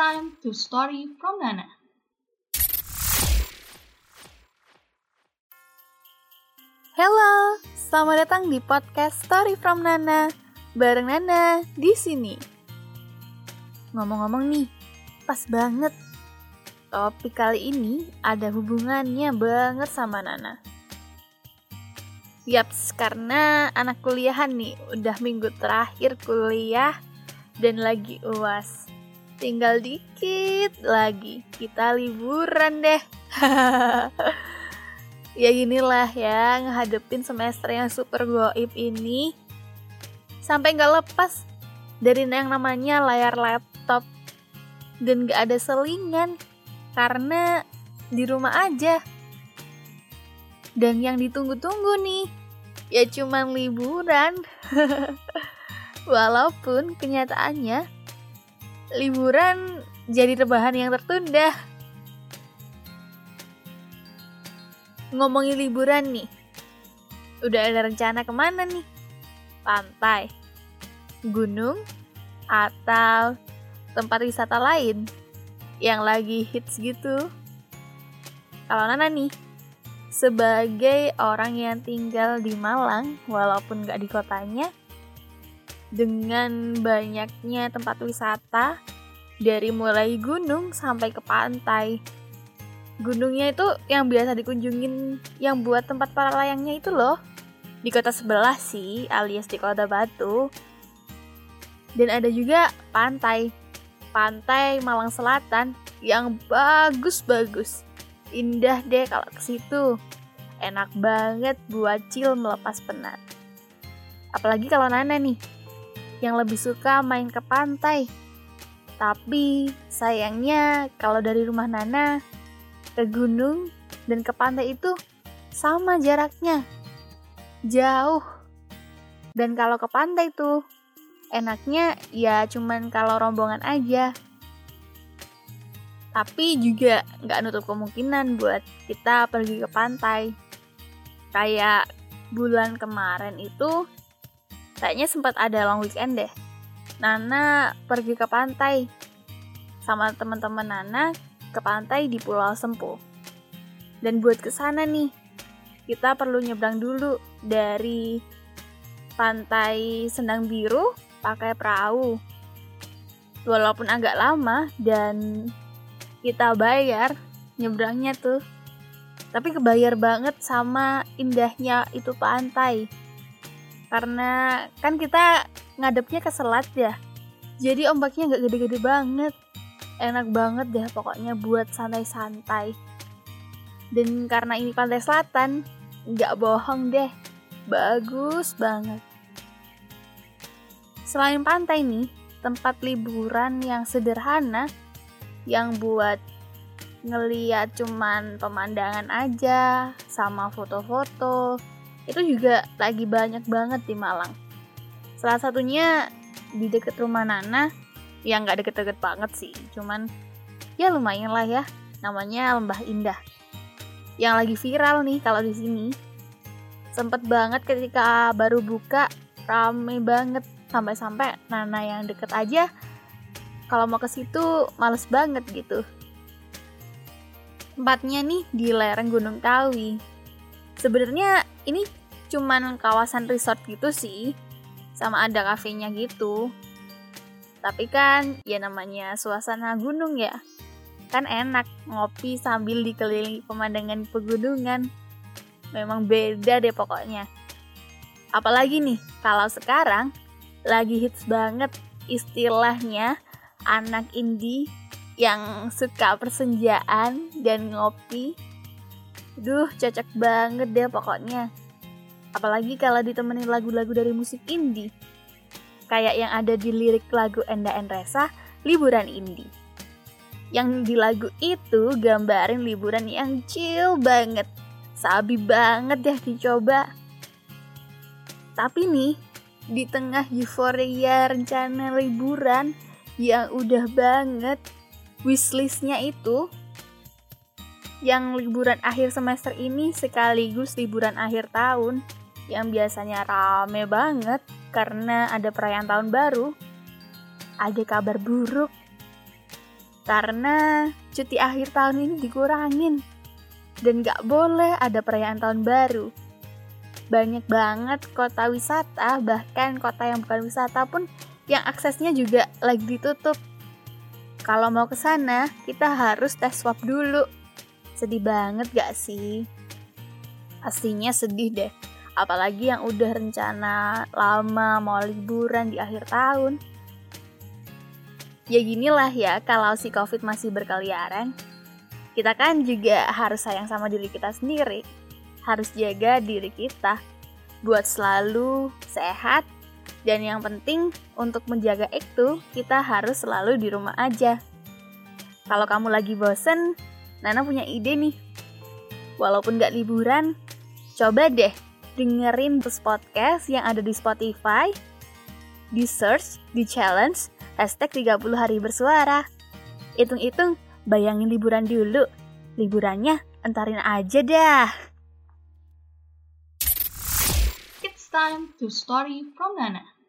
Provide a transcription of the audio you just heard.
time to story from Nana. Halo, selamat datang di podcast Story from Nana. Bareng Nana di sini. Ngomong-ngomong nih, pas banget. Topik kali ini ada hubungannya banget sama Nana. Yaps, karena anak kuliahan nih, udah minggu terakhir kuliah dan lagi uas. Tinggal dikit lagi, kita liburan deh. ya inilah ya, ngehadepin semester yang super goib ini. Sampai nggak lepas dari yang namanya layar laptop. Dan nggak ada selingan, karena di rumah aja. Dan yang ditunggu-tunggu nih, ya cuman liburan. Walaupun kenyataannya liburan jadi rebahan yang tertunda. Ngomongin liburan nih, udah ada rencana ke mana nih? Pantai, gunung, atau tempat wisata lain yang lagi hits gitu? Kalau Nana nih, sebagai orang yang tinggal di Malang, walaupun gak di kotanya, dengan banyaknya tempat wisata dari mulai gunung sampai ke pantai. Gunungnya itu yang biasa dikunjungin yang buat tempat para layangnya itu loh. Di kota sebelah sih, alias di kota Batu. Dan ada juga pantai. Pantai Malang Selatan yang bagus-bagus. Indah deh kalau ke situ. Enak banget buat chill melepas penat. Apalagi kalau Nana nih, yang lebih suka main ke pantai. Tapi sayangnya kalau dari rumah Nana ke gunung dan ke pantai itu sama jaraknya. Jauh. Dan kalau ke pantai tuh enaknya ya cuman kalau rombongan aja. Tapi juga nggak nutup kemungkinan buat kita pergi ke pantai. Kayak bulan kemarin itu kayaknya sempat ada long weekend deh. Nana pergi ke pantai sama teman-teman Nana ke pantai di Pulau Sempu. Dan buat ke sana nih, kita perlu nyebrang dulu dari pantai Sendang Biru pakai perahu. Walaupun agak lama dan kita bayar nyebrangnya tuh. Tapi kebayar banget sama indahnya itu pantai karena kan kita ngadepnya ke selat ya. Jadi ombaknya nggak gede-gede banget. Enak banget deh pokoknya buat santai-santai. Dan karena ini pantai selatan nggak bohong deh. Bagus banget. Selain pantai nih tempat liburan yang sederhana yang buat ngeliat cuman pemandangan aja sama foto-foto itu juga lagi banyak banget di Malang. Salah satunya di deket rumah Nana, yang nggak deket-deket banget sih, cuman ya lumayan lah ya, namanya Lembah Indah. Yang lagi viral nih kalau di sini. Sempet banget ketika baru buka, rame banget sampai-sampai Nana yang deket aja kalau mau ke situ males banget gitu. Tempatnya nih di lereng Gunung Kawi. Sebenarnya ini cuman kawasan resort gitu sih sama ada kafenya gitu. Tapi kan ya namanya suasana gunung ya. Kan enak ngopi sambil dikelilingi pemandangan pegunungan. Memang beda deh pokoknya. Apalagi nih kalau sekarang lagi hits banget istilahnya anak indie yang suka persenjaan dan ngopi. Duh, cocok banget deh pokoknya. Apalagi kalau ditemenin lagu-lagu dari musik indie. Kayak yang ada di lirik lagu Enda Endresa, Liburan Indie. Yang di lagu itu gambarin liburan yang chill banget. Sabi banget deh dicoba. Tapi nih, di tengah euforia rencana liburan yang udah banget, wishlistnya itu yang liburan akhir semester ini sekaligus liburan akhir tahun yang biasanya rame banget karena ada perayaan tahun baru, ada kabar buruk. Karena cuti akhir tahun ini dikurangin. Dan gak boleh ada perayaan tahun baru. Banyak banget kota wisata, bahkan kota yang bukan wisata pun yang aksesnya juga lagi ditutup. Kalau mau ke sana, kita harus tes swab dulu. Sedih banget gak sih? Pastinya sedih deh. Apalagi yang udah rencana lama mau liburan di akhir tahun. Ya ginilah ya kalau si covid masih berkeliaran. Kita kan juga harus sayang sama diri kita sendiri. Harus jaga diri kita. Buat selalu sehat. Dan yang penting untuk menjaga itu kita harus selalu di rumah aja. Kalau kamu lagi bosen, Nana punya ide nih. Walaupun gak liburan, coba deh dengerin podcast yang ada di Spotify, di search, di challenge, hashtag 30 hari bersuara. Hitung-hitung, bayangin liburan dulu. Liburannya entarin aja dah. It's time to story from Nana.